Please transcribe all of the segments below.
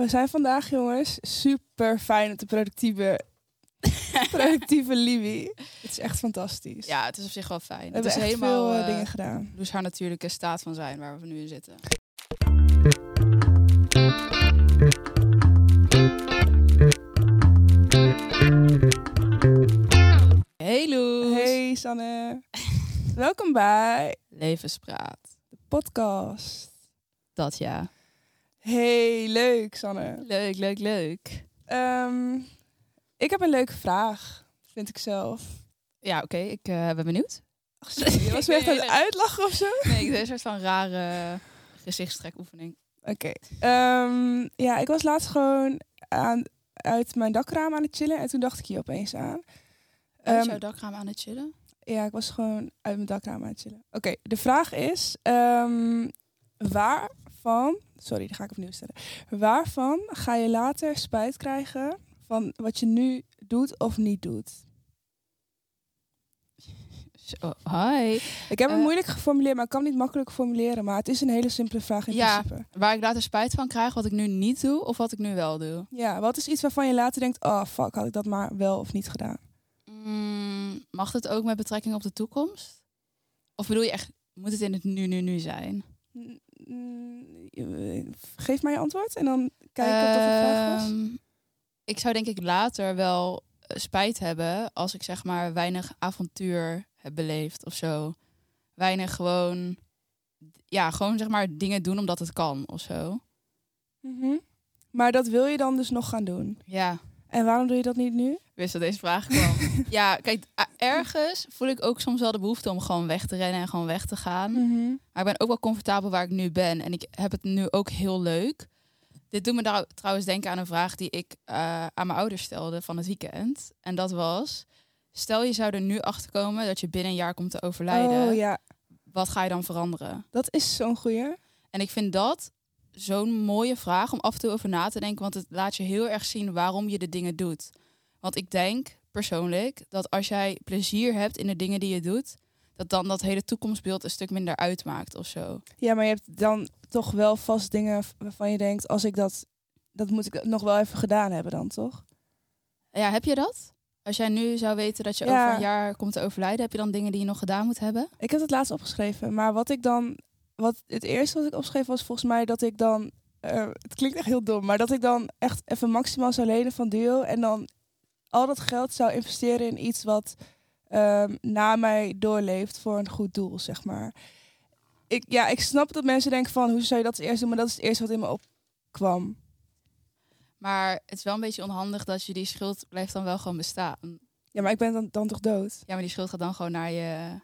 We zijn vandaag, jongens, super fijn op de productieve, productieve Libby. Het is echt fantastisch. Ja, het is op zich wel fijn. we het hebben is echt helemaal veel eh, eh, dingen gedaan. dus haar natuurlijke staat van zijn waar we nu in zitten. Hey Loes. Hey Sanne. Welkom bij Levenspraat. de podcast. Dat ja. Hey, leuk Sanne. Leuk, leuk, leuk. Ehm, ik heb een leuke vraag, vind ik zelf. Ja, oké. ik eh, ben benieuwd. Ach, sorry, was me echt aan het uitlachen of zo? Nee, ik deed een soort van rare gezichtstrekoefening. Oké. Ehm, ja, ik was laatst gewoon aan, uit mijn dakraam aan het chillen en toen dacht ik hier opeens aan. Uit Ehm, jouw dakraam aan het chillen? Ja, ik was gewoon uit mijn dakraam aan het chillen. Oké, de vraag is: ehm, waarvan. Sorry, die ga ik opnieuw stellen. Waarvan ga je later spijt krijgen van wat je nu doet of niet doet? Hi. Ik heb het Eh. moeilijk geformuleerd, maar ik kan het niet makkelijk formuleren. Maar het is een hele simpele vraag in Ja. principe. Waar ik later spijt van krijg wat ik nu niet doe of wat ik nu wel doe. Ja, wat is iets waarvan je later denkt: oh fuck, had ik dat maar wel of niet gedaan? Mm, mag het ook met betrekking op de toekomst? Of bedoel je echt, moet het in het nu, nu, nu zijn? Mm, Geef mij je antwoord en dan kijken of het een vraag was. Ehm, Ik zou denk ik later wel eh, spijt hebben als ik zeg maar weinig avontuur heb beleefd of zo. Weinig gewoon, ja, gewoon zeg maar dingen doen omdat het kan of zo. Mhm. Maar dat wil je dan dus nog gaan doen. Ja, En waarom doe je dat niet nu? Wist dat deze vraag kwam. ja, kijk, ergens voel ik ook soms wel de behoefte om gewoon weg te rennen en gewoon weg te gaan. Maar ik ben ook wel comfortabel waar ik nu ben. En ik heb het nu ook heel leuk. Dit doet me daar trouwens denken aan een vraag die ik eh, aan mijn ouders stelde van het weekend. En dat was, stel je zou er nu achter komen dat je binnen een jaar komt te overlijden. Oh ja, Wat ga je dan veranderen? dat is zo'n goeie. En ik vind dat zo'n mooie vraag om af en toe over na te denken. Want het laat je heel erg zien waarom je de dingen doet. Want ik denk persoonlijk dat als jij plezier hebt in de dingen die je doet... dat dan dat hele toekomstbeeld een stuk minder uitmaakt of zo. Ja, maar je hebt dan toch wel vast dingen waarvan je denkt, als ik dat, dat moet ik nog wel even gedaan hebben dan, toch? Ja, heb je dat? Als jij nu zou weten dat je Ja. over een jaar komt te overlijden, heb je dan dingen die je nog gedaan moet hebben? Ik heb het laatst opgeschreven, maar wat ik dan, wat het eerste wat ik opschreef was volgens mij dat ik dan, eh, het klinkt echt heel dom, maar dat ik dan echt even maximaal zou lenen van Duo en dan al dat geld zou investeren in iets wat ehm, na mij doorleeft voor een goed doel, zeg maar. Ik, ja, ik snap dat mensen denken van, hoe zou je dat als eerst doen? Maar dat is het eerste wat in me opkwam. Maar het is wel een beetje onhandig dat je die schuld blijft dan wel gewoon bestaan. Ja, maar ik ben dan, dan toch dood? Ja, maar die schuld gaat dan gewoon naar je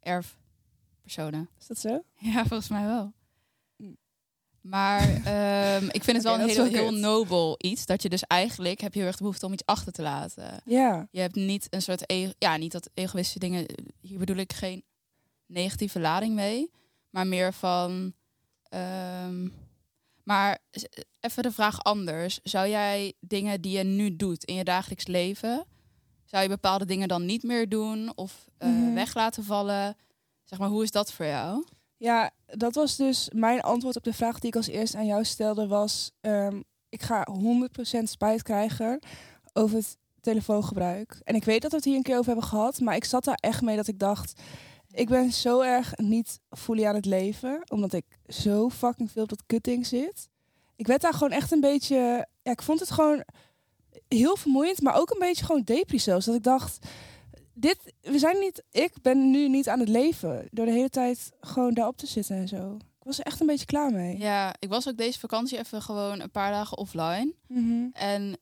erfpersonen. Is dat zo? Ja, volgens mij wel. Maar ehm, ik vind het wel een heel, heel nobel iets. Dat je dus eigenlijk heb je heel erg de behoefte om iets achter te laten. Ja. Je hebt niet een soort, e- ja, niet dat egoïstische dingen. Hier bedoel ik geen negatieve lading mee, maar meer van. ehm, maar even de vraag anders. Zou jij dingen die je nu doet in je dagelijks leven, zou je bepaalde dingen dan niet meer doen of Mhm. weg laten vallen? Zeg maar, hoe is dat voor jou? Ja, dat was dus mijn antwoord op de vraag die ik als eerste aan jou stelde. Was, ehm, ik ga 100% spijt krijgen over het telefoongebruik. En ik weet dat we het hier een keer over hebben gehad. Maar ik zat daar echt mee dat ik dacht... Ik ben zo erg niet fully aan het leven. Omdat ik zo fucking veel op dat kutding zit. Ik werd daar gewoon echt een beetje... Ja, ik vond het gewoon heel vermoeiend. Maar ook een beetje gewoon depri zelfs. Dat ik dacht... Dit, we zijn niet, ik ben nu niet aan het leven. Door de hele tijd gewoon daarop te zitten en zo. Ik was er echt een beetje klaar mee. Ja, ik was ook deze vakantie even gewoon een paar dagen offline. Mhm. En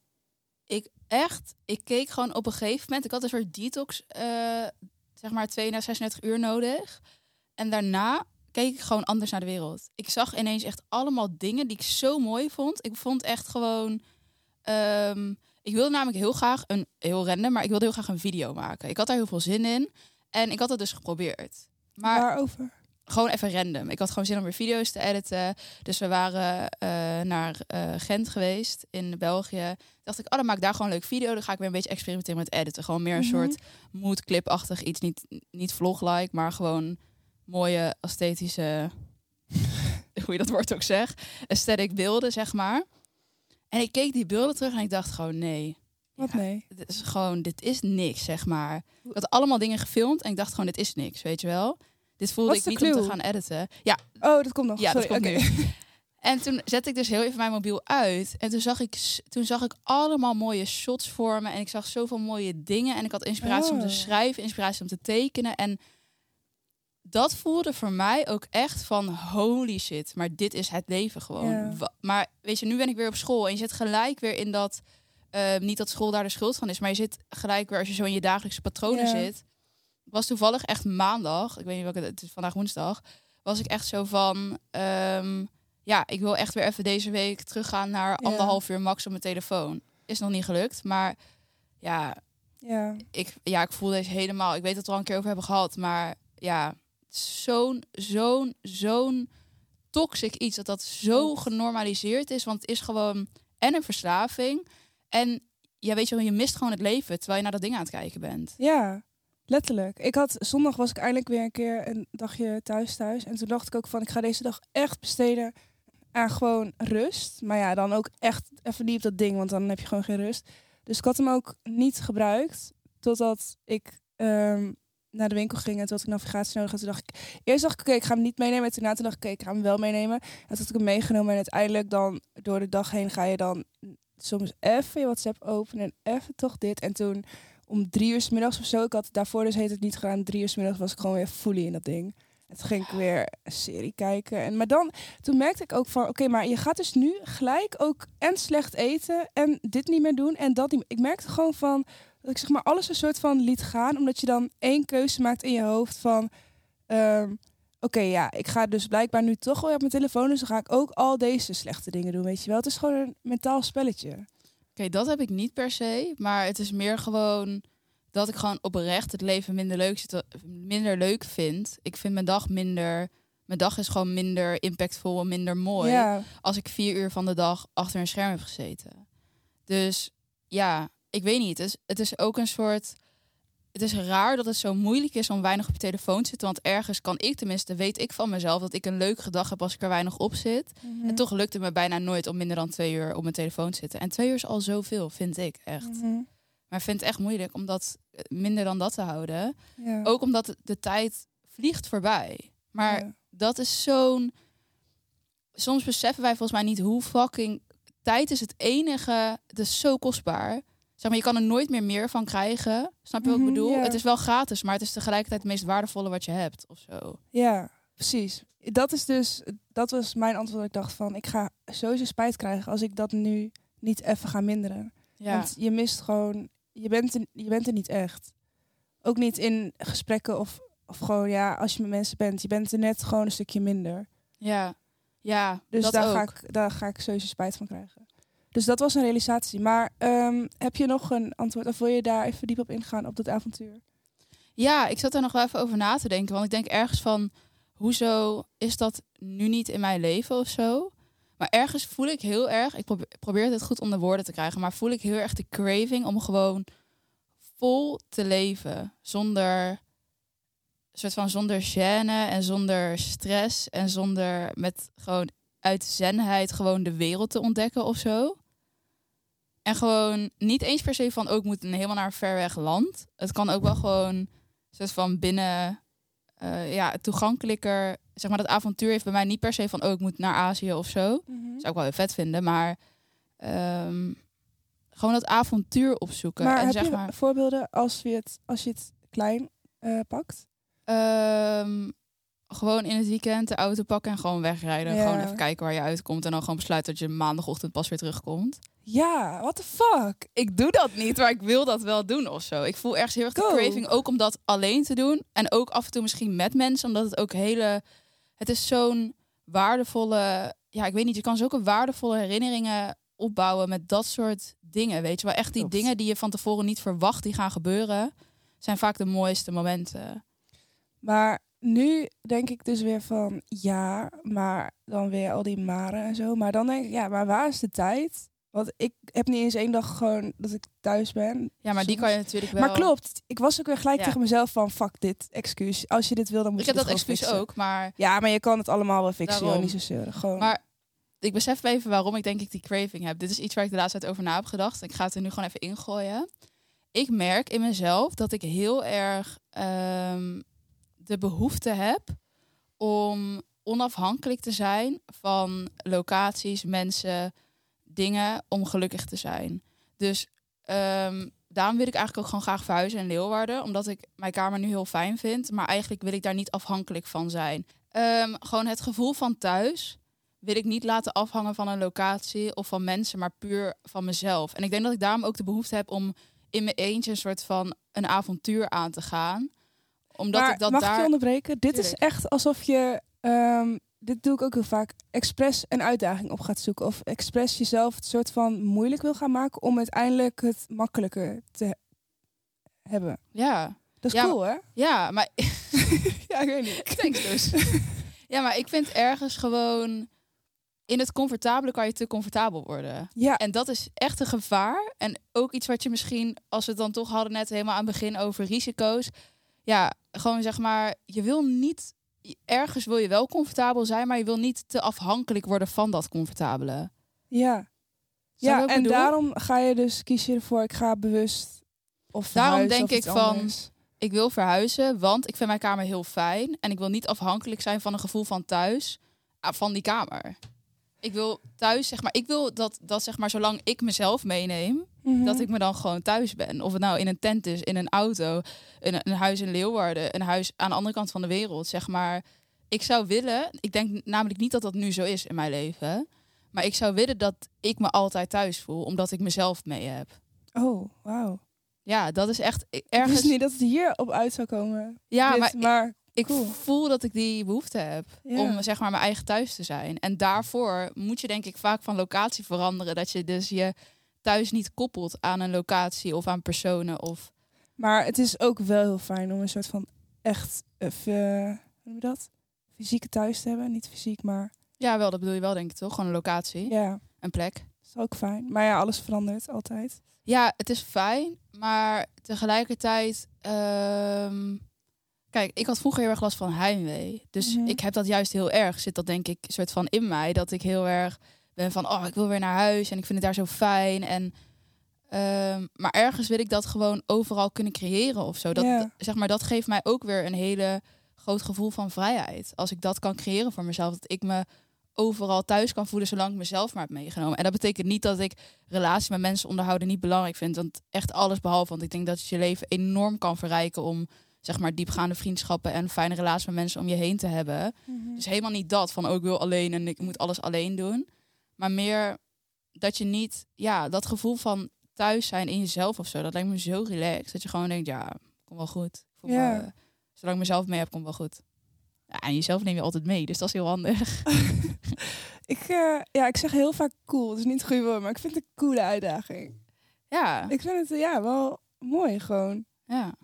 ik echt, ik keek gewoon op een gegeven moment. Ik had een soort detox, eh, zeg maar 32, 36 uur nodig. En daarna keek ik gewoon anders naar de wereld. Ik zag ineens echt allemaal dingen die ik zo mooi vond. Ik vond echt gewoon. ehm, ik wilde namelijk heel graag een heel random, maar ik wilde heel graag een video maken. Ik had daar heel veel zin in. En ik had het dus geprobeerd. Maar Waarover? gewoon even random. Ik had gewoon zin om weer video's te editen. Dus we waren eh, naar eh, Gent geweest in België. Dacht ik, oh, dan maak ik daar gewoon een leuk video. Dan ga ik weer een beetje experimenteren met editen. Gewoon meer een Mhm. soort moodclip-achtig iets. Niet, niet vlog-like, maar gewoon mooie esthetische... hoe je dat woord ook zegt. Aesthetic beelden, zeg maar. En ik keek die beelden terug en ik dacht gewoon nee. Wat Ja, nee. Dit is gewoon, dit is niks, zeg maar. Ik had allemaal dingen gefilmd en ik dacht gewoon, dit is niks, weet je wel. Dit voelde ik niet om te gaan editen. Ja, Oh, dat komt nog. ja dat komt nu. En toen zette ik dus heel even mijn mobiel uit. En toen zag ik, toen zag ik allemaal mooie shots voor me. En ik zag zoveel mooie dingen. En ik had inspiratie om te Oh. schrijven, inspiratie om te tekenen. En dat voelde voor mij ook echt van holy shit. Maar dit is het leven gewoon. Ja. Maar weet je, nu ben ik weer op school. En je zit gelijk weer in dat... eh, niet dat school daar de schuld van is. Maar je zit gelijk weer als je zo in je dagelijkse patronen Ja. zit. Was toevallig echt maandag. Ik weet niet welke... Het is vandaag woensdag. Was ik echt zo van... ehm, ja, ik wil echt weer even deze week teruggaan naar Ja. anderhalf uur max op mijn telefoon. Is nog niet gelukt, maar ja, Ja. ik, ja, ik voel deze helemaal. Ik weet dat we er al een keer over hebben gehad, maar ja, zo'n, zo'n, zo'n toxic iets dat dat zo genormaliseerd is, want het is gewoon en een verslaving en ja, weet je wel, je mist gewoon het leven terwijl je naar dat ding aan het kijken bent. Ja, letterlijk. Ik had zondag was ik eindelijk weer een keer een dagje thuis thuis. En toen dacht ik ook van ik ga deze dag echt besteden aan gewoon rust. Maar ja, dan ook echt even niet op dat ding, want dan heb je gewoon geen rust. Dus ik had hem ook niet gebruikt totdat ik ehm, naar de winkel ging en toen had ik navigatie nodig. En toen dacht ik, eerst dacht ik oké, ik ga hem niet meenemen. En toen dacht ik oké, ik ga hem wel meenemen. En toen had ik hem meegenomen en uiteindelijk dan door de dag heen ga je dan soms even je WhatsApp openen en even toch dit. En toen om drie uur 's middags of zo. Ik had daarvoor dus heet het niet gedaan. Drie uur 's middags was ik gewoon weer fully in dat ding. En toen ging ik weer een serie kijken. En, maar dan, toen merkte ik ook van, oké, maar je gaat dus nu gelijk ook en slecht eten en dit niet meer doen en dat niet. Ik merkte gewoon van, dat ik zeg maar alles een soort van liet gaan. Omdat je dan één keuze maakt in je hoofd van, ehm, oké, ja, ik ga dus blijkbaar nu toch wel op mijn telefoon. Dus dan ga ik ook al deze slechte dingen doen, weet je wel. Het is gewoon een mentaal spelletje. Oké, dat heb ik niet per se, maar het is meer gewoon dat ik gewoon oprecht het leven minder leuk, zit, minder leuk vind. Ik vind mijn dag minder, mijn dag is gewoon minder impactvol en minder mooi. Ja, als ik vier uur van de dag achter een scherm heb gezeten. Dus ja, ik weet niet. Het is, het is ook een soort. Het is raar dat het zo moeilijk is om weinig op je telefoon te zitten. Want ergens kan ik tenminste, weet ik van mezelf, dat ik een leuke dag heb als ik er weinig op zit. Mhm. En toch lukt het me bijna nooit om minder dan twee uur op mijn telefoon te zitten. En twee uur is al zoveel, vind ik echt. Mhm. Maar ik vind het echt moeilijk om dat eh, minder dan dat te houden. Ja. Ook omdat de- de tijd vliegt voorbij. Maar Ja. dat is zo'n. Soms beseffen wij volgens mij niet hoe fucking. Tijd is het enige. Het is zo kostbaar. Zeg maar, je kan er nooit meer meer van krijgen. Snap je wat ik Mhm, bedoel? Het is wel gratis, maar het is tegelijkertijd het meest waardevolle wat je hebt. Of zo. Ja, precies. Dat is dus, dat was mijn antwoord. Ik dacht van, ik ga sowieso spijt krijgen als ik dat nu niet even ga minderen. Ja. Want je mist gewoon, je bent, er, je bent er niet echt. Ook niet in gesprekken of, of gewoon, ja, als je met mensen bent. Je bent er net gewoon een stukje minder. ja. Ja, Dus daar, ook. ga ik, daar ga ik sowieso spijt van krijgen. Dus dat was een realisatie. Maar ehm, heb je nog een antwoord? Of wil je daar even diep op ingaan op dat avontuur? Ja, ik zat er nog wel even over na te denken. Want ik denk ergens van, hoezo is dat nu niet in mijn leven of zo? Maar ergens voel ik heel erg, ik probeer, het goed onder woorden te krijgen, maar voel ik heel erg de craving om gewoon vol te leven. Zonder, soort van zonder gêne en zonder stress en zonder met gewoon uit zenheid gewoon de wereld te ontdekken of zo. En gewoon niet eens per se van ook moet een helemaal naar een ver weg land. Het kan ook wel gewoon soort van binnen eh, ja, toegankelijker. Zeg maar, dat avontuur heeft bij mij niet per se van oh, ik moet naar Azië of zo. Zou ik wel heel vet vinden, maar ehm, gewoon dat avontuur opzoeken. Maar en heb zeg je maar, voorbeelden als je het, als je het klein eh, pakt? ehm, gewoon in het weekend de auto pakken en gewoon wegrijden. Ja. Gewoon even kijken waar je uitkomt en dan gewoon besluiten dat je maandagochtend pas weer terugkomt. Ja, what the fuck? ik doe dat niet, maar ik wil dat wel doen of zo. Ik voel ergens heel erg de Go. craving ook om dat alleen te doen. En ook af en toe misschien met mensen, omdat het ook hele... Het is zo'n waardevolle... Ja, ik weet niet, je kan zulke waardevolle herinneringen opbouwen met dat soort dingen, weet je wel. Echt die dingen die je van tevoren niet verwacht die gaan gebeuren, zijn vaak de mooiste momenten. Maar nu denk ik dus weer van ja, maar dan weer al die maren en zo. Maar dan denk ik, ja, maar waar is de tijd? Want ik heb niet eens één dag gewoon dat ik thuis ben. Ja, maar die kan je natuurlijk wel... Maar klopt, ik was ook weer gelijk Ja. tegen mezelf van fuck dit excuus. Als je dit wil, dan moet Ik je heb dat excuus fixen. ook, maar... Ja, maar je kan het allemaal wel fixen, joh, niet zo zeuren. Gewoon. Maar ik besef even waarom ik denk ik die craving heb. Dit is iets waar ik de laatste tijd over na heb gedacht. Ik ga het er nu gewoon even ingooien. Ik merk in mezelf dat ik heel erg ehm, de behoefte heb om onafhankelijk te zijn van locaties, mensen, dingen om gelukkig te zijn. Dus ehm, daarom wil ik eigenlijk ook gewoon graag verhuizen in Leeuwarden, omdat ik mijn kamer nu heel fijn vind, maar eigenlijk wil ik daar niet afhankelijk van zijn. Ehm, gewoon het gevoel van thuis wil ik niet laten afhangen van een locatie of van mensen, maar puur van mezelf. En ik denk dat ik daarom ook de behoefte heb om in mijn eentje een soort van een avontuur aan te gaan. Omdat maar ik dat mag daar. ik je onderbreken? Dit is echt alsof je, ehm, dit doe ik ook heel vaak, expres een uitdaging op gaat zoeken. Of expres jezelf het soort van moeilijk wil gaan maken om uiteindelijk het makkelijker te he- hebben. Ja, Dat is Ja, cool, hè? ja, maar Ja, ik weet niet. Thanks dus. ja, maar ik vind ergens gewoon... In het comfortabele kan je te comfortabel worden. Ja, En dat is echt een gevaar. En ook iets wat je misschien, als we het dan toch hadden net helemaal aan het begin over risico's. Ja, gewoon zeg maar, je wil niet... Ergens wil je wel comfortabel zijn, maar je wil niet te afhankelijk worden van dat comfortabele. ja. Ja, en bedoel? daarom ga je dus kies je ervoor, ik ga bewust of Daarom denk of ik van-. Ik wil verhuizen, want ik vind mijn kamer heel fijn. En ik wil niet afhankelijk zijn van een gevoel van thuis, ah, van die kamer. Ik wil thuis, zeg maar, ik wil dat, dat zeg maar, zolang ik mezelf meeneem, Mhm. dat ik me dan gewoon thuis ben. Of het nou in een tent is, in een auto, in een, een huis in Leeuwarden, een huis aan de andere kant van de wereld, zeg maar. Ik zou willen, ik denk namelijk niet dat dat nu zo is in mijn leven, maar ik zou willen dat ik me altijd thuis voel, omdat ik mezelf mee heb. Oh, wauw. Ja, dat is echt Ik ergens. wist niet dat het hier op uit zou komen. ja, Dit, maar maar ik cool. voel dat ik die behoefte heb Ja. om zeg maar mijn eigen thuis te zijn. En daarvoor moet je denk ik vaak van locatie veranderen, dat je dus je thuis niet koppelt aan een locatie of aan personen of Maar het is ook wel heel fijn om een soort van echt, uh, hoe noem je dat? Fysieke thuis te hebben. Niet fysiek, maar Ja, wel, dat bedoel je wel, denk ik toch? Gewoon een locatie, ja, een plek. dat is ook fijn. Maar ja, alles verandert altijd. Ja, het is fijn, maar tegelijkertijd... ehm, kijk, ik had vroeger heel erg last van heimwee. Dus Mhm. ik heb dat juist heel erg. Zit dat denk ik soort van in mij. Dat ik heel erg ben van, oh, ik wil weer naar huis. En ik vind het daar zo fijn. En, ehm, maar ergens wil ik dat gewoon overal kunnen creëren of zo. Dat, zeg maar, dat geeft mij ook weer een hele groot gevoel van vrijheid. Als ik dat kan creëren voor mezelf. Dat ik me overal thuis kan voelen zolang ik mezelf maar heb meegenomen. En dat betekent niet dat ik relatie met mensen onderhouden niet belangrijk vind. Want echt alles behalve. Want ik denk dat het je leven enorm kan verrijken om zeg maar diepgaande vriendschappen en fijne relaties met mensen om je heen te hebben. Dus helemaal niet dat van oh ik wil alleen en ik moet alles alleen doen. Maar meer dat je niet, ja, dat gevoel van thuis zijn in jezelf of zo. Dat lijkt me zo relaxed. Dat je gewoon denkt, ja, kom wel goed. Voel Ja. me- zolang ik mezelf mee heb, komt wel goed. Ja, en jezelf neem je altijd mee, dus dat is heel handig. Ik, eh, ja, ik zeg heel vaak cool. Het is niet woord, maar ik vind het een coole uitdaging. Ja, Ik vind het eh, ja, wel mooi gewoon. ja.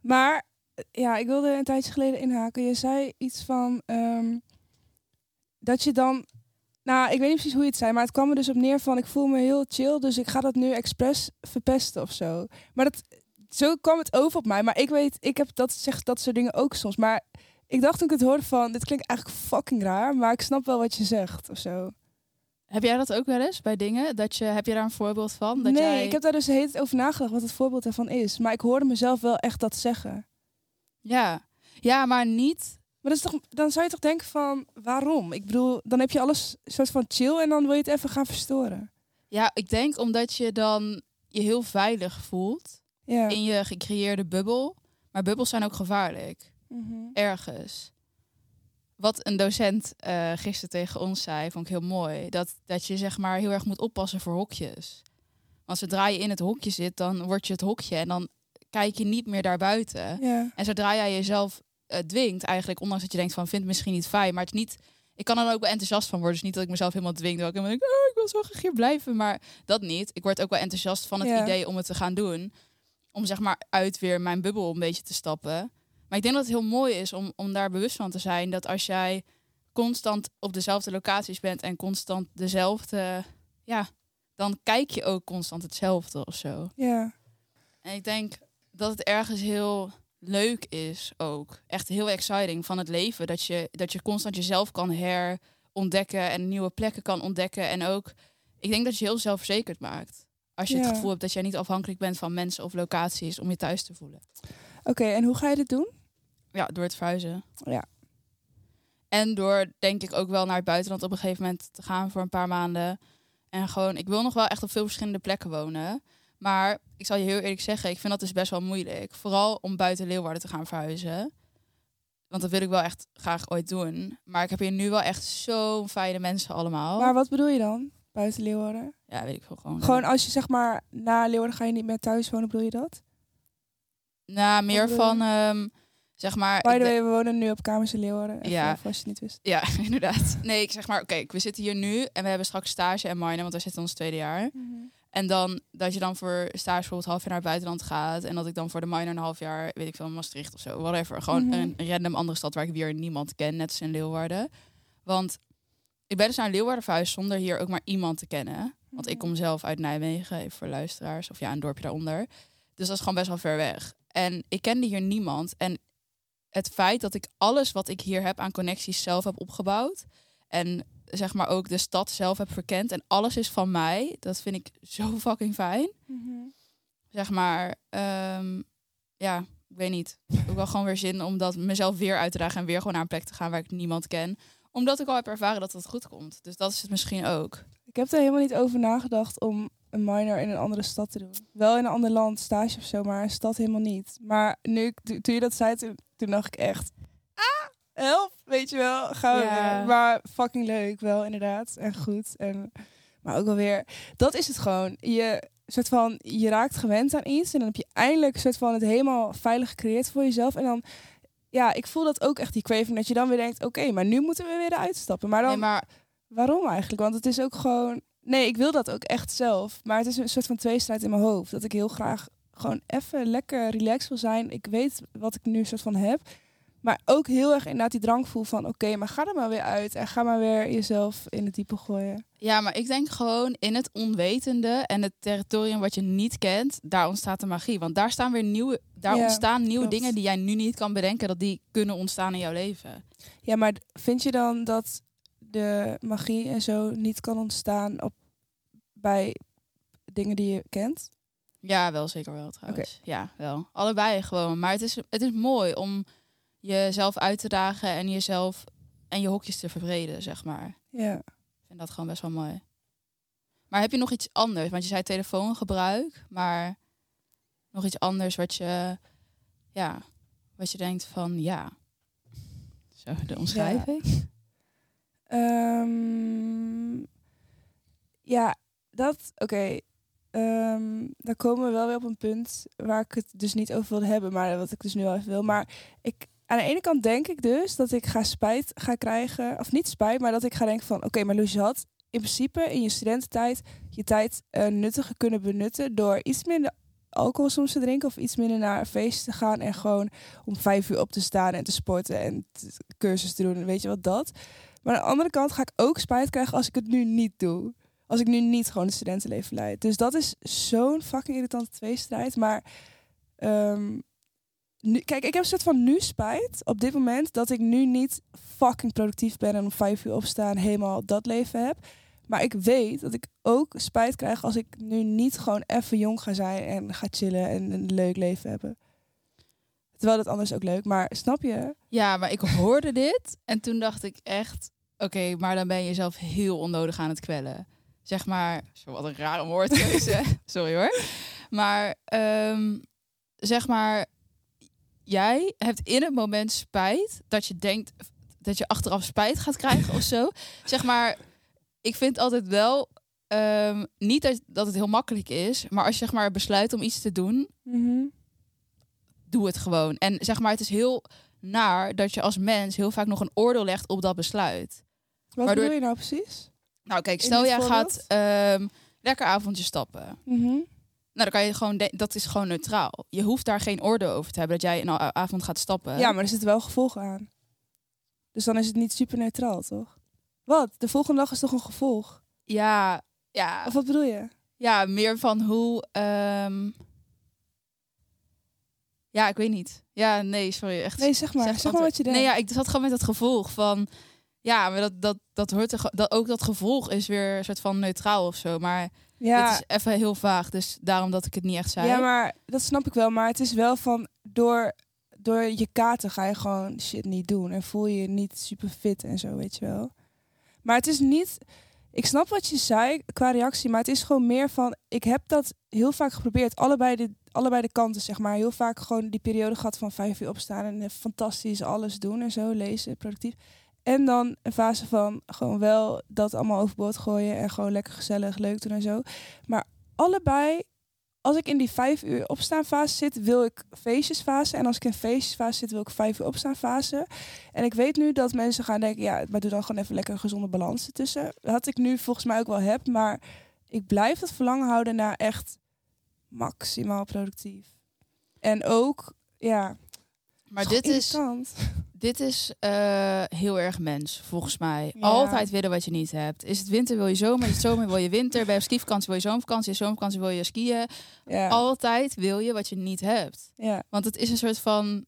Maar ja, ik wilde een tijdje geleden inhaken. Je zei iets van ehm, dat je dan. Nou, ik weet niet precies hoe je het zei, maar het kwam er dus op neer van ik voel me heel chill, dus ik ga dat nu expres verpesten of zo. Maar dat, zo kwam het over op mij. Maar ik weet, ik heb dat zeg dat soort dingen ook soms. Maar ik dacht toen ik het hoorde van, dit klinkt eigenlijk fucking raar, maar ik snap wel wat je zegt of zo. Heb jij dat ook wel eens bij dingen? Dat je, heb je daar een voorbeeld van? Dat nee, jij... ik heb daar dus tijd over nagedacht wat het voorbeeld daarvan is. Maar ik hoorde mezelf wel echt dat zeggen. Ja. ja, maar niet... Maar dat is toch, dan zou je toch denken van, waarom? Ik bedoel, dan heb je alles soort van chill en dan wil je het even gaan verstoren. Ja, ik denk omdat je dan je heel veilig voelt Ja. in je gecreëerde bubbel. Maar bubbels zijn ook gevaarlijk. Mhm. ergens. Wat een docent eh gisteren tegen ons zei, vond ik heel mooi. Dat, dat je zeg maar heel erg moet oppassen voor hokjes. Want zodra je in het hokje zit, dan word je het hokje en dan kijk je niet meer daarbuiten. Ja. En zodra jij jezelf eh, dwingt, eigenlijk, ondanks dat je denkt van vind het misschien niet fijn, maar het is niet. Ik kan er dan ook wel enthousiast van worden. Dus niet dat ik mezelf helemaal dwing. Dat ik helemaal denk, oh, ik wil zo graag hier blijven. Maar dat niet. Ik word ook wel enthousiast van het Ja. idee om het te gaan doen. Om zeg maar uit weer mijn bubbel een beetje te stappen. Maar ik denk dat het heel mooi is om, om daar bewust van te zijn. Dat als jij constant op dezelfde locaties bent en constant dezelfde. Ja, dan kijk je ook constant hetzelfde of zo. Ja. En ik denk dat het ergens heel leuk is ook. Echt heel exciting van het leven. Dat je, dat je constant jezelf kan ontdekken en nieuwe plekken kan ontdekken. En ook, ik denk dat je heel zelfverzekerd maakt. Als je Ja. het gevoel hebt dat jij niet afhankelijk bent van mensen of locaties om je thuis te voelen. Oké, en hoe ga je dit doen? Ja, door het verhuizen. Ja. En door, denk ik, ook wel naar het buitenland op een gegeven moment te gaan voor een paar maanden. En gewoon, ik wil nog wel echt op veel verschillende plekken wonen. Maar ik zal je heel eerlijk zeggen, ik vind dat dus best wel moeilijk. Vooral om buiten Leeuwarden te gaan verhuizen. Want dat wil ik wel echt graag ooit doen. Maar ik heb hier nu wel echt zo'n fijne mensen allemaal. Maar wat bedoel je dan? Buiten Leeuwarden? Ja, weet ik veel. Gewoon, Gewoon als je zeg maar na Leeuwarden ga je niet meer thuis wonen, bedoel je dat? Nou, meer van, ehm, zeg maar... By the way, we wonen nu op kamers in Leeuwarden. Even Ja. voor als je het niet wist. Ja, inderdaad. Nee, ik zeg maar, oké, we zitten hier nu en we hebben straks stage en minor, want we zitten ons tweede jaar. En dan dat je dan voor stage bijvoorbeeld half jaar naar het buitenland gaat. En dat ik dan voor de minor een half jaar, weet ik veel, Maastricht of zo, whatever. Gewoon Mhm. een random andere stad waar ik weer niemand ken, net als in Leeuwarden. Want ik ben dus naar Leeuwarden verhuisd zonder hier ook maar iemand te kennen. Want ik Mhm. kom zelf uit Nijmegen, even voor luisteraars. Of ja, een dorpje daaronder. Dus dat is gewoon best wel ver weg. En ik kende hier niemand. En het feit dat ik alles wat ik hier heb aan connecties zelf heb opgebouwd. En zeg maar ook de stad zelf heb verkend. En alles is van mij. Dat vind ik zo fucking fijn. Mhm. Zeg maar, ehm, ja, ik weet niet. Ook wel gewoon weer zin om dat mezelf weer uit te dragen. En weer gewoon naar een plek te gaan waar ik niemand ken. Omdat ik al heb ervaren dat het goed komt. Dus dat is het misschien ook. Ik heb er helemaal niet over nagedacht om een minor in een andere stad te doen. Wel in een ander land, stage of zo, maar een stad helemaal niet. Maar nu, toen je dat zei, toen, toen dacht ik echt... Ah, help, weet je wel. Gaan we Ja. weer. Maar fucking leuk, wel inderdaad. En goed. En, maar ook wel weer... Dat is het gewoon. Je, soort van, je raakt gewend aan iets en dan heb je eindelijk soort van het helemaal veilig gecreëerd voor jezelf. En dan... Ja, ik voel dat ook echt, die craving, dat je dan weer denkt... Oké, maar nu moeten we weer eruit stappen. Maar dan... Nee, maar Waarom eigenlijk? Want het is ook gewoon. Nee, ik wil dat ook echt zelf. Maar het is een soort van tweestrijd in mijn hoofd. Dat ik heel graag gewoon even lekker relaxed wil zijn. Ik weet wat ik nu soort van heb. Maar ook heel erg inderdaad die drang voel van... Oké, maar ga er maar weer uit. En ga maar weer jezelf in het diepe gooien. Ja, maar ik denk gewoon in het onwetende en het territorium wat je niet kent, daar ontstaat de magie. Want daar staan weer nieuwe, daar Ja, ontstaan nieuwe klopt. dingen die jij nu niet kan bedenken dat die kunnen ontstaan in jouw leven. Ja, maar vind je dan dat de magie en zo niet kan ontstaan op, bij dingen die je kent? Ja, wel zeker wel trouwens. Ja, wel. Allebei gewoon. Maar het is, het is mooi om jezelf uit te dagen en jezelf en je hokjes te verbreden, zeg maar. Ja. Ik vind dat gewoon best wel mooi. Maar heb je nog iets anders? Want je zei telefoongebruik, maar nog iets anders wat je, ja, wat je denkt van, ja. Zo, de omschrijving. Ehm, ja, dat, oké. Ehm, daar komen we wel weer op een punt waar ik het dus niet over wilde hebben, maar wat ik dus nu wel even wil. Maar ik, aan de ene kant denk ik dus dat ik ga spijt ga krijgen, of niet spijt, maar dat ik ga denken van, oké, maar Loes, je had in principe in je studententijd je tijd eh, nuttiger kunnen benutten door iets minder alcohol soms te drinken of iets minder naar een feest te gaan en gewoon om vijf uur op te staan en te sporten en cursus te doen, weet je wat dat. Maar aan de andere kant ga ik ook spijt krijgen als ik het nu niet doe. Als ik nu niet gewoon een studentenleven leid. Dus dat is zo'n fucking irritante tweestrijd. Maar ehm, kijk, ik heb een soort van nu spijt op dit moment dat ik nu niet fucking productief ben en om vijf uur opstaan helemaal dat leven heb. Maar ik weet dat ik ook spijt krijg als ik nu niet gewoon even jong ga zijn en ga chillen en een leuk leven hebben. Terwijl dat anders ook leuk, maar snap je? Ja, maar ik hoorde dit en toen dacht ik echt, oké, maar dan ben je jezelf heel onnodig aan het kwellen. Zeg maar, wat een rare woordkeuze, sorry hoor. Maar ehm, zeg maar, jij hebt in het moment spijt dat je denkt dat je achteraf spijt gaat krijgen of zo. Zeg maar, ik vind altijd wel ehm, niet dat, dat het heel makkelijk is, maar als je zeg maar besluit om iets te doen, doe het gewoon. En zeg maar, het is heel naar dat je als mens heel vaak nog een oordeel legt op dat besluit. Wat Waardoor- bedoel je nou precies? Nou, kijk, stel jij voorbeeld? gaat ehm, lekker avondje stappen. Mhm. Nou, dan kan je gewoon, dat is gewoon neutraal. Je hoeft daar geen oordeel over te hebben dat jij een avond gaat stappen. Ja, maar er zitten wel gevolgen aan. Dus dan is het niet super neutraal, toch? Wat? De volgende dag is toch een gevolg? ja, ja, Of wat bedoel je? ja, meer van hoe. ehm, Ja, ik weet niet. Ja, nee, sorry, echt. Nee, zeg maar. Zeg, maar wat je denkt. Nee, ja, ik zat gewoon met het gevolg van. Ja, maar dat, dat, dat hoort er, dat, ook dat gevolg is weer een soort van neutraal of zo. Maar Ja, het is even heel vaag, dus daarom dat ik het niet echt zei. ja, maar dat snap ik wel. Maar het is wel van door, door je katen ga je gewoon shit niet doen. En voel je je niet super fit en zo, weet je wel. Maar het is niet. Ik snap wat je zei qua reactie, maar het is gewoon meer van. Ik heb dat heel vaak geprobeerd. Allebei de, allebei de kanten, zeg maar. Heel vaak gewoon die periode gehad van vijf uur opstaan en eh, fantastisch alles doen en zo, lezen, productief. En dan een fase van gewoon wel dat allemaal overboord gooien en gewoon lekker gezellig, leuk doen en zo. Maar allebei, als ik in die vijf uur opstaan fase zit, wil ik feestjesfase. En als ik in feestjesfase zit, wil ik vijf uur opstaan fase. En ik weet nu dat mensen gaan denken, ja, maar doe dan gewoon even lekker een gezonde balans ertussen. Dat ik nu volgens mij ook wel heb, maar ik blijf het verlangen houden naar echt maximaal productief. En ook, ja, maar dit is, dit is eh, heel erg mens, volgens mij. Ja. Altijd willen wat je niet hebt. Is het winter wil je zomer, is het zomer wil je winter. Bij skivakantie wil je zomervakantie, zomervakantie wil je skiën. Ja, Altijd wil je wat je niet hebt. ja. Want het is een soort van.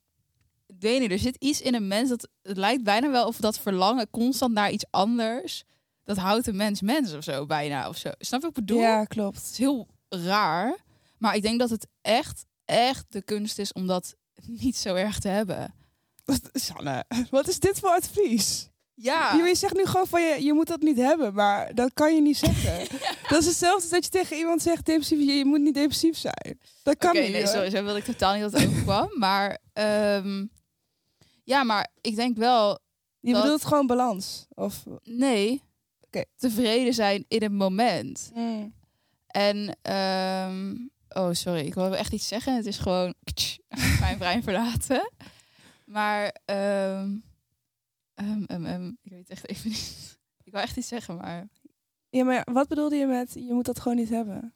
Ik weet niet, er zit iets in een mens dat. Het lijkt bijna wel of dat verlangen constant naar iets anders. Dat houdt een mens mens of zo, bijna. Of zo. Snap je wat ik bedoel? ja, Het klopt. is heel raar. Maar ik denk dat het echt, echt de kunst is om dat niet zo erg te hebben. Sanne, wat is dit voor advies? Ja. Je zegt nu gewoon van je, je moet dat niet hebben, maar dat kan je niet zeggen. Dat is hetzelfde als dat je tegen iemand zegt depressief, je, je moet niet depressief zijn. Dat kan niet. nee, hoor. zo, zo wilde ik totaal niet dat het overkwam. Maar ehm, ja, maar ik denk wel, Je dat- bedoelt gewoon balans. Of, nee, Oké. tevreden zijn in het moment. Mm. En, ehm, oh sorry, ik wilde echt iets zeggen. Het is gewoon mijn brein verlaten. Maar, ehm, ehm, ehm, ik weet echt even niet. Ik wil echt iets zeggen, maar Ja, maar wat bedoelde je met je moet dat gewoon niet hebben?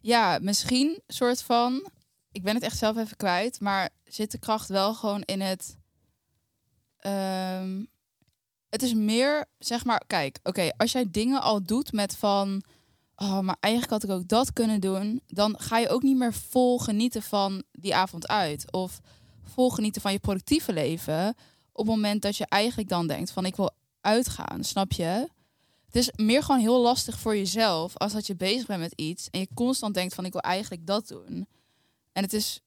ja, misschien soort van. Ik ben het echt zelf even kwijt, maar zit de kracht wel gewoon in het. het is meer, zeg maar, kijk, oké, als jij dingen al doet met van. Oh, maar eigenlijk had ik ook dat kunnen doen. Dan ga je ook niet meer vol genieten van die avond uit. Of vol genieten van je productieve leven. Op het moment dat je eigenlijk dan denkt van ik wil uitgaan, snap je? Het is meer gewoon heel lastig voor jezelf als dat je bezig bent met iets en je constant denkt van ik wil eigenlijk dat doen. En het is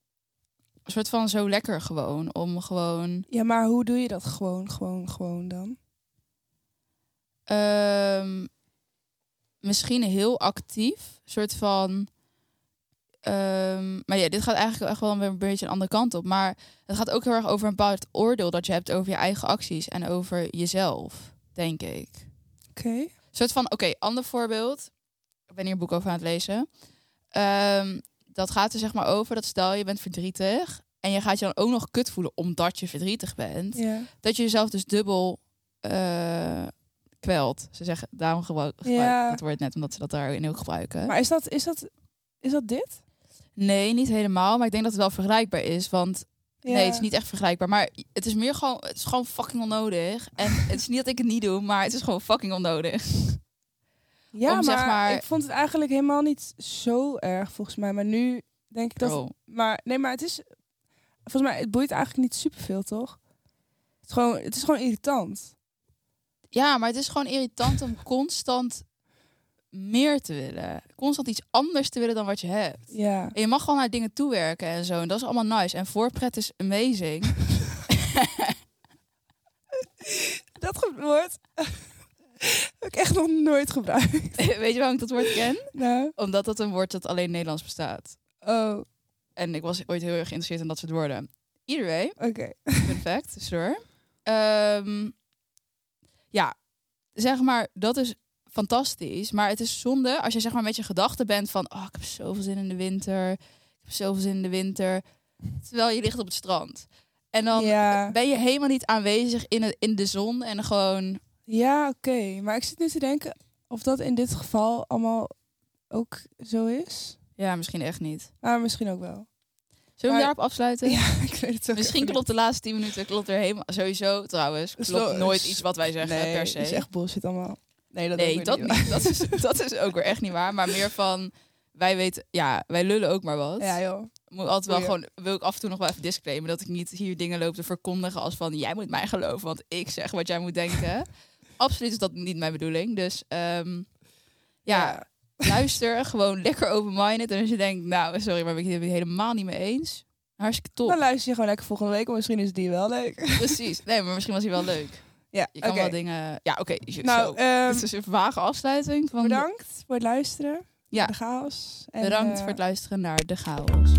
een soort van zo lekker gewoon om gewoon Ja, maar hoe doe je dat gewoon, gewoon, gewoon dan? ehm, misschien heel actief, soort van. ehm, maar ja, dit gaat eigenlijk echt wel een beetje een andere kant op. Maar het gaat ook heel erg over een bepaald oordeel dat je hebt over je eigen acties en over jezelf, denk ik. Oké. Een soort van, oké, ander voorbeeld. Ik ben hier een boek over aan het lezen. Ehm, dat gaat er zeg maar over dat stel je bent verdrietig en je gaat je dan ook nog kut voelen omdat je verdrietig bent. Dat je jezelf dus dubbel eh, kwelt. Ze zeggen, daarom gebruik Ja. dat woord net, omdat ze dat daarin ook gebruiken. Maar is dat, is dat, is dat dit? nee, niet helemaal, maar ik denk dat het wel vergelijkbaar is, want Ja. Nee, het is niet echt vergelijkbaar. Maar het is meer gewoon, het is gewoon fucking onnodig. En het is niet dat ik het niet doe, maar het is gewoon fucking onnodig. Ja, om, maar, zeg maar- ik vond het eigenlijk helemaal niet zo erg volgens mij. Maar nu denk ik dat... Oh. Maar nee, maar het is... Volgens mij, het boeit eigenlijk niet superveel, toch? Het is gewoon, het is gewoon irritant. Ja, maar het is gewoon irritant om constant meer te willen. Constant iets anders te willen dan wat je hebt. Ja. En je mag gewoon naar dingen toewerken en zo. En dat is allemaal nice. En voorpret is amazing. Dat woord heb ik echt nog nooit gebruikt. Weet je waarom ik dat woord ken? Nou, Omdat dat een woord dat alleen Nederlands bestaat. oh, En ik was ooit heel erg geïnteresseerd in dat soort woorden. Either way, oké. fun fact, sure. Ehm, ja, zeg maar, dat is fantastisch. Maar het is zonde als je zeg maar met je gedachten bent van... Oh, ik heb zoveel zin in de winter. Ik heb zoveel zin in de winter. Terwijl je ligt op het strand. En dan Ja, ben je helemaal niet aanwezig in, het, in de zon. En gewoon... ja oké. Maar ik zit nu te denken of dat in dit geval allemaal ook zo is. Ja, misschien echt niet. Maar misschien ook wel. Zullen we Maar- daarop afsluiten? Ja, ik weet het ook Misschien klopt de laatste 10 minuten klopt er helemaal... Sowieso, trouwens, klopt nooit iets wat wij zeggen nee, per se. is echt bullshit allemaal. Nee, dat nee, niet. Dat is, dat is ook weer echt niet waar. Maar meer van, wij weten, ja, wij lullen ook maar wat. Ja, joh. moet altijd wel Goeie. gewoon, wil ik af en toe nog wel even disclaimen dat ik niet hier dingen loop te verkondigen als van jij moet mij geloven, want ik zeg wat jij moet denken. Absoluut is dat niet mijn bedoeling. Dus ehm, ja, luister gewoon lekker open-minded. En als je denkt, nou sorry, maar ik ben het hier helemaal niet mee eens. Hartstikke top. Dan luister je gewoon lekker volgende week, want misschien is die wel leuk. Precies. Nee, maar misschien was hij wel leuk. Ja, Je kan wel dingen... Ja, oké. Nou, ehm, Dit is een vage afsluiting. Van bedankt voor het luisteren. Ja. De chaos. En, Bedankt eh, voor het luisteren naar De Chaos.